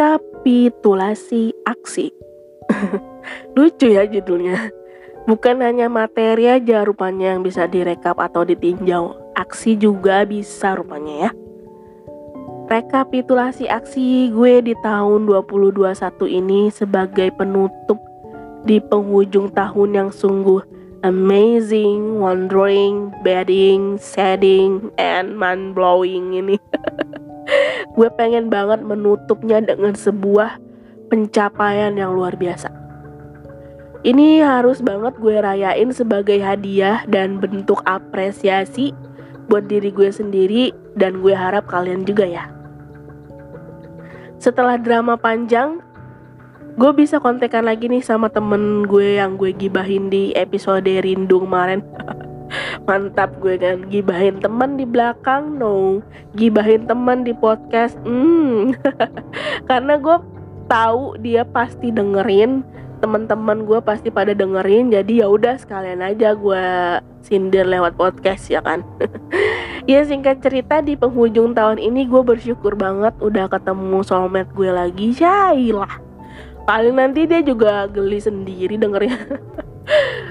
rekapitulasi aksi. Lucu ya judulnya. Bukan hanya materi aja rupanya yang bisa direkap atau ditinjau, aksi juga bisa rupanya ya. Rekapitulasi aksi gue di tahun 2021 ini sebagai penutup di penghujung tahun yang sungguh amazing, wondering, bedding, setting, and mind blowing ini. gue pengen banget menutupnya dengan sebuah pencapaian yang luar biasa. Ini harus banget gue rayain sebagai hadiah dan bentuk apresiasi buat diri gue sendiri dan gue harap kalian juga ya. Setelah drama panjang, gue bisa kontekan lagi nih sama temen gue yang gue gibahin di episode Rindu kemarin. Mantap gue kan gibahin temen di belakang, no. Gibahin temen di podcast, hmm. Karena gue tahu dia pasti dengerin teman-teman gue pasti pada dengerin jadi ya udah sekalian aja gue sindir lewat podcast ya kan ya singkat cerita di penghujung tahun ini gue bersyukur banget udah ketemu soulmate gue lagi Syailah paling nanti dia juga geli sendiri dengernya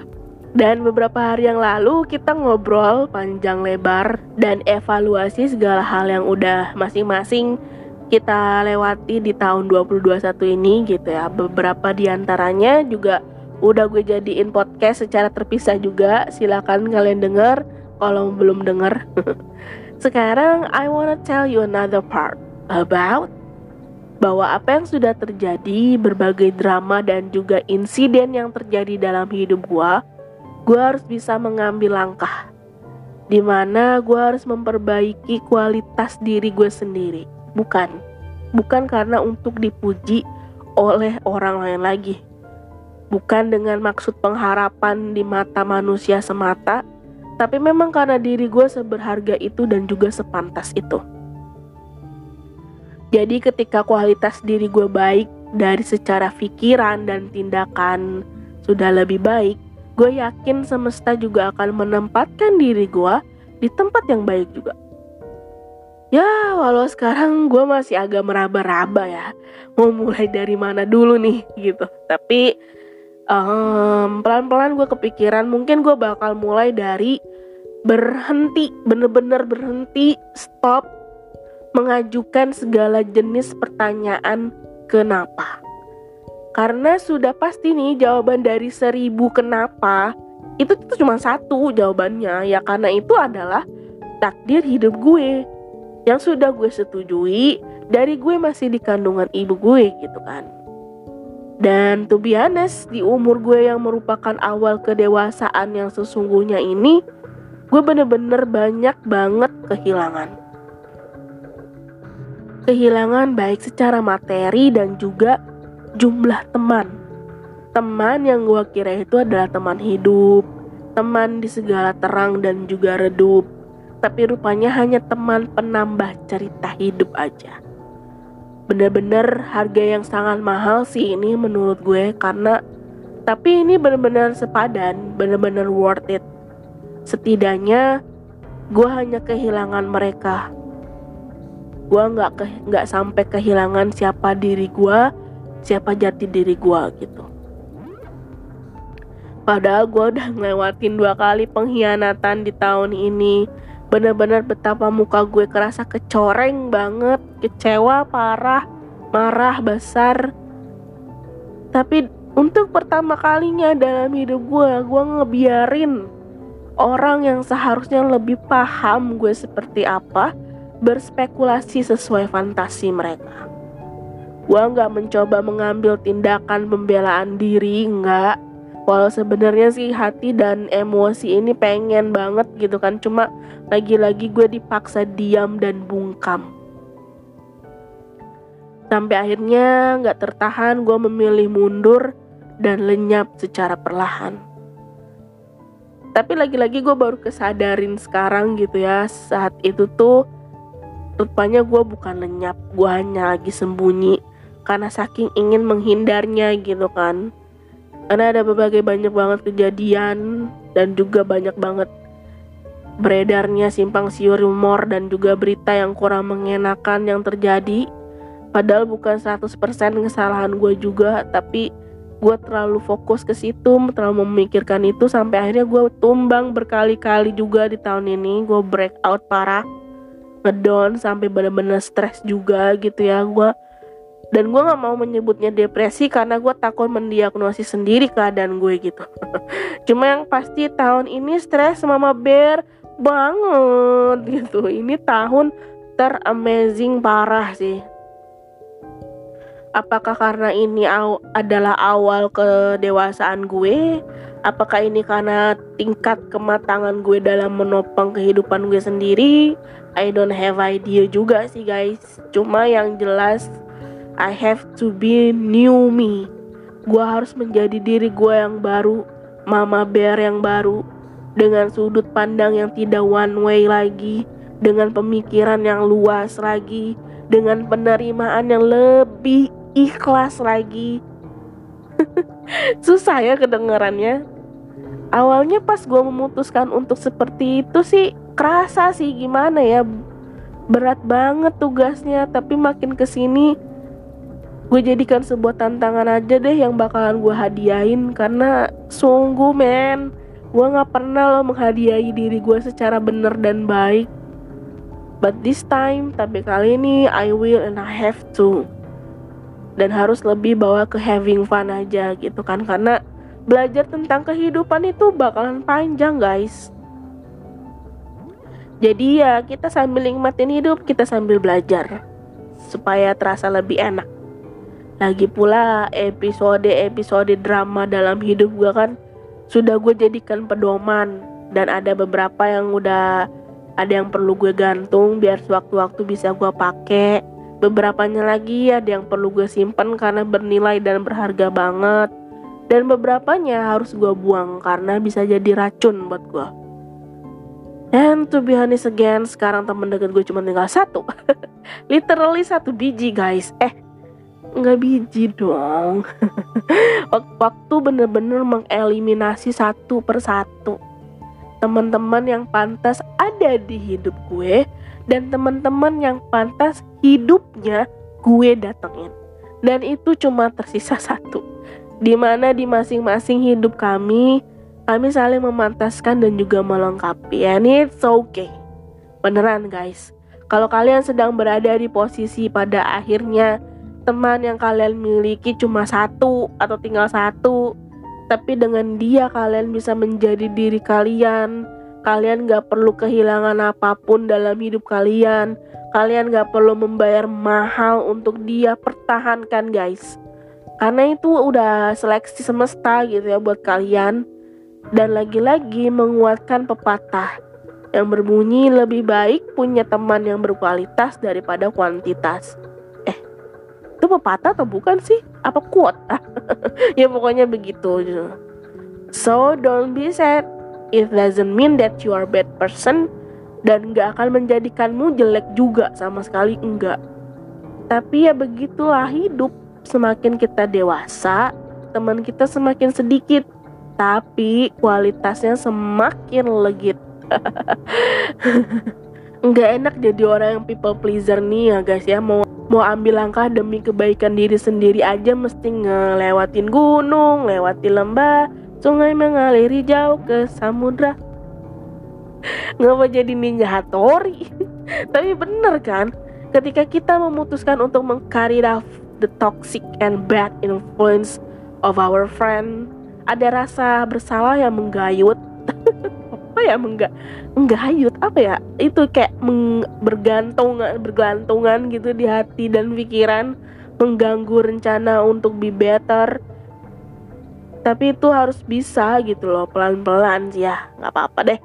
dan beberapa hari yang lalu kita ngobrol panjang lebar dan evaluasi segala hal yang udah masing-masing kita lewati di tahun 2021 ini gitu ya. Beberapa di antaranya juga udah gue jadiin podcast secara terpisah juga. Silakan kalian denger kalau belum denger. Sekarang I wanna tell you another part about bahwa apa yang sudah terjadi, berbagai drama dan juga insiden yang terjadi dalam hidup gue, gue harus bisa mengambil langkah di mana gue harus memperbaiki kualitas diri gue sendiri. Bukan bukan karena untuk dipuji oleh orang lain lagi. Bukan dengan maksud pengharapan di mata manusia semata tapi memang karena diri gue seberharga itu dan juga sepantas itu. Jadi ketika kualitas diri gue baik dari secara pikiran dan tindakan sudah lebih baik, gue yakin semesta juga akan menempatkan diri gue di tempat yang baik juga. Ya, walau sekarang gue masih agak meraba-raba ya, mau mulai dari mana dulu nih gitu. Tapi um, pelan-pelan gue kepikiran mungkin gue bakal mulai dari berhenti, bener-bener berhenti, stop, mengajukan segala jenis pertanyaan kenapa. Karena sudah pasti nih jawaban dari seribu kenapa itu tuh cuma satu jawabannya ya karena itu adalah takdir hidup gue yang sudah gue setujui dari gue masih di kandungan ibu gue gitu kan. Dan to be honest, di umur gue yang merupakan awal kedewasaan yang sesungguhnya ini, gue bener-bener banyak banget kehilangan. Kehilangan baik secara materi dan juga jumlah teman. Teman yang gue kira itu adalah teman hidup, teman di segala terang dan juga redup tapi rupanya hanya teman penambah cerita hidup aja. Bener-bener harga yang sangat mahal sih ini menurut gue karena tapi ini bener-bener sepadan, bener-bener worth it. Setidaknya gue hanya kehilangan mereka. Gue nggak ke, nggak sampai kehilangan siapa diri gue, siapa jati diri gue gitu. Padahal gue udah ngelewatin dua kali pengkhianatan di tahun ini. Bener-bener betapa muka gue kerasa kecoreng banget kecewa parah marah besar. Tapi untuk pertama kalinya dalam hidup gue gue ngebiarin orang yang seharusnya lebih paham gue seperti apa berspekulasi sesuai fantasi mereka gue nggak mencoba mengambil tindakan pembelaan diri nggak. Walau sebenarnya sih hati dan emosi ini pengen banget gitu kan cuma lagi-lagi gue dipaksa diam dan bungkam. Sampai akhirnya nggak tertahan gue memilih mundur dan lenyap secara perlahan. Tapi lagi-lagi gue baru kesadarin sekarang gitu ya saat itu tuh rupanya gue bukan lenyap gue hanya lagi sembunyi karena saking ingin menghindarnya gitu kan. Karena ada berbagai banyak banget kejadian dan juga banyak banget beredarnya simpang siur rumor dan juga berita yang kurang mengenakan yang terjadi. Padahal bukan 100% kesalahan gue juga tapi gue terlalu fokus ke situ terlalu memikirkan itu sampai akhirnya gue tumbang berkali-kali juga di tahun ini. Gue breakout parah ngedown sampai bener-bener stres juga gitu ya. Gue dan gue nggak mau menyebutnya depresi karena gue takut mendiagnosis sendiri keadaan gue gitu. Cuma yang pasti tahun ini stres mama bear banget gitu. Ini tahun teramazing parah sih. Apakah karena ini aw adalah awal kedewasaan gue? Apakah ini karena tingkat kematangan gue dalam menopang kehidupan gue sendiri? I don't have idea juga sih guys. Cuma yang jelas I have to be new me. Gue harus menjadi diri gue yang baru, mama bear yang baru, dengan sudut pandang yang tidak one way lagi, dengan pemikiran yang luas lagi, dengan penerimaan yang lebih ikhlas lagi. Susah ya kedengarannya. Awalnya pas gue memutuskan untuk seperti itu sih kerasa sih gimana ya berat banget tugasnya tapi makin ke sini gue jadikan sebuah tantangan aja deh yang bakalan gue hadiahin karena sungguh men gue nggak pernah lo menghadiahi diri gue secara bener dan baik. But this time tapi kali ini I will and I have to. Dan harus lebih bawa ke having fun aja gitu kan karena belajar tentang kehidupan itu bakalan panjang guys. Jadi ya kita sambil nikmatin hidup kita sambil belajar supaya terasa lebih enak lagi pula episode-episode drama dalam hidup gue kan sudah gue jadikan pedoman. Dan ada beberapa yang udah ada yang perlu gue gantung biar sewaktu-waktu bisa gue pakai beberapanya lagi ada yang perlu gue simpen karena bernilai dan berharga banget. Dan beberapanya harus gue buang karena bisa jadi racun buat gue and to be honest again sekarang temen deket gue cuma tinggal satu. Literally satu biji guys. Eh nggak biji dong waktu bener-bener mengeliminasi satu persatu. Teman-teman yang pantas ada di hidup gue dan teman-teman yang pantas hidupnya gue datengin. Dan itu cuma tersisa satu. Di mana di masing-masing hidup kami kami saling memantaskan dan juga melengkapi. And it's okay. Beneran guys. Kalau kalian sedang berada di posisi pada akhirnya teman yang kalian miliki cuma satu atau tinggal satu. Tapi dengan dia kalian bisa menjadi diri kalian. Kalian gak perlu kehilangan apa pun dalam hidup kalian. Kalian gak perlu membayar mahal untuk dia. Pertahankan guys. Karena itu udah seleksi semesta gitu ya buat kalian. Dan lagi-lagi menguatkan pepatah. Yang berbunyi lebih baik punya teman yang berkualitas daripada kuantitas itu pepatah atau bukan sih? Apa quote ya pokoknya begitu. So don't be sad. It doesn't mean that you are bad person dan nggak akan menjadikanmu jelek juga sama sekali enggak. Tapi ya begitulah hidup. Semakin kita dewasa teman kita semakin sedikit tapi kualitasnya semakin legit. Nggak enak jadi orang yang people pleaser nih ya guys ya. Mau mau ambil langkah demi kebaikan diri sendiri aja mesti ngelewatin gunung, lewati lembah, sungai mengaliri jauh ke samudra. Ngapa jadi ninja hatori? Tapi bener kan? Ketika kita memutuskan untuk mengcarry the toxic and bad influence of our friend, ada rasa bersalah yang menggayut apa ya menggak menggayut apa ya itu kayak meng, bergantung bergantungan gitu di hati dan pikiran mengganggu rencana untuk be better. Tapi itu harus bisa gitu loh pelan-pelan sih ya nggak apa-apa deh.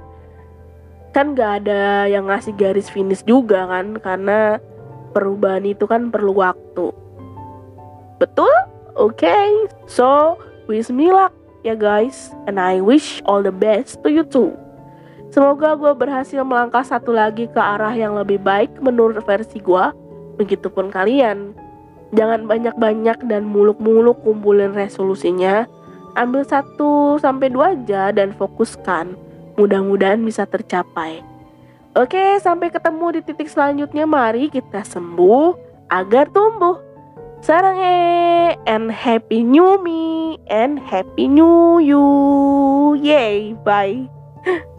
Kan nggak ada yang ngasih garis finish juga kan karena perubahan itu kan perlu waktu. Betul? Oke okay. so wish me luck ya guys and I wish all the best to you too Semoga gue berhasil melangkah satu lagi ke arah yang lebih baik menurut versi gue. Begitupun kalian. Jangan banyak-banyak dan muluk-muluk kumpulin resolusinya. Ambil satu sampai dua aja dan fokuskan. Mudah-mudahan bisa tercapai. Oke, sampai ketemu di titik selanjutnya. Mari kita sembuh agar tumbuh. Sarang eh and happy new me and happy new you. Yay, bye.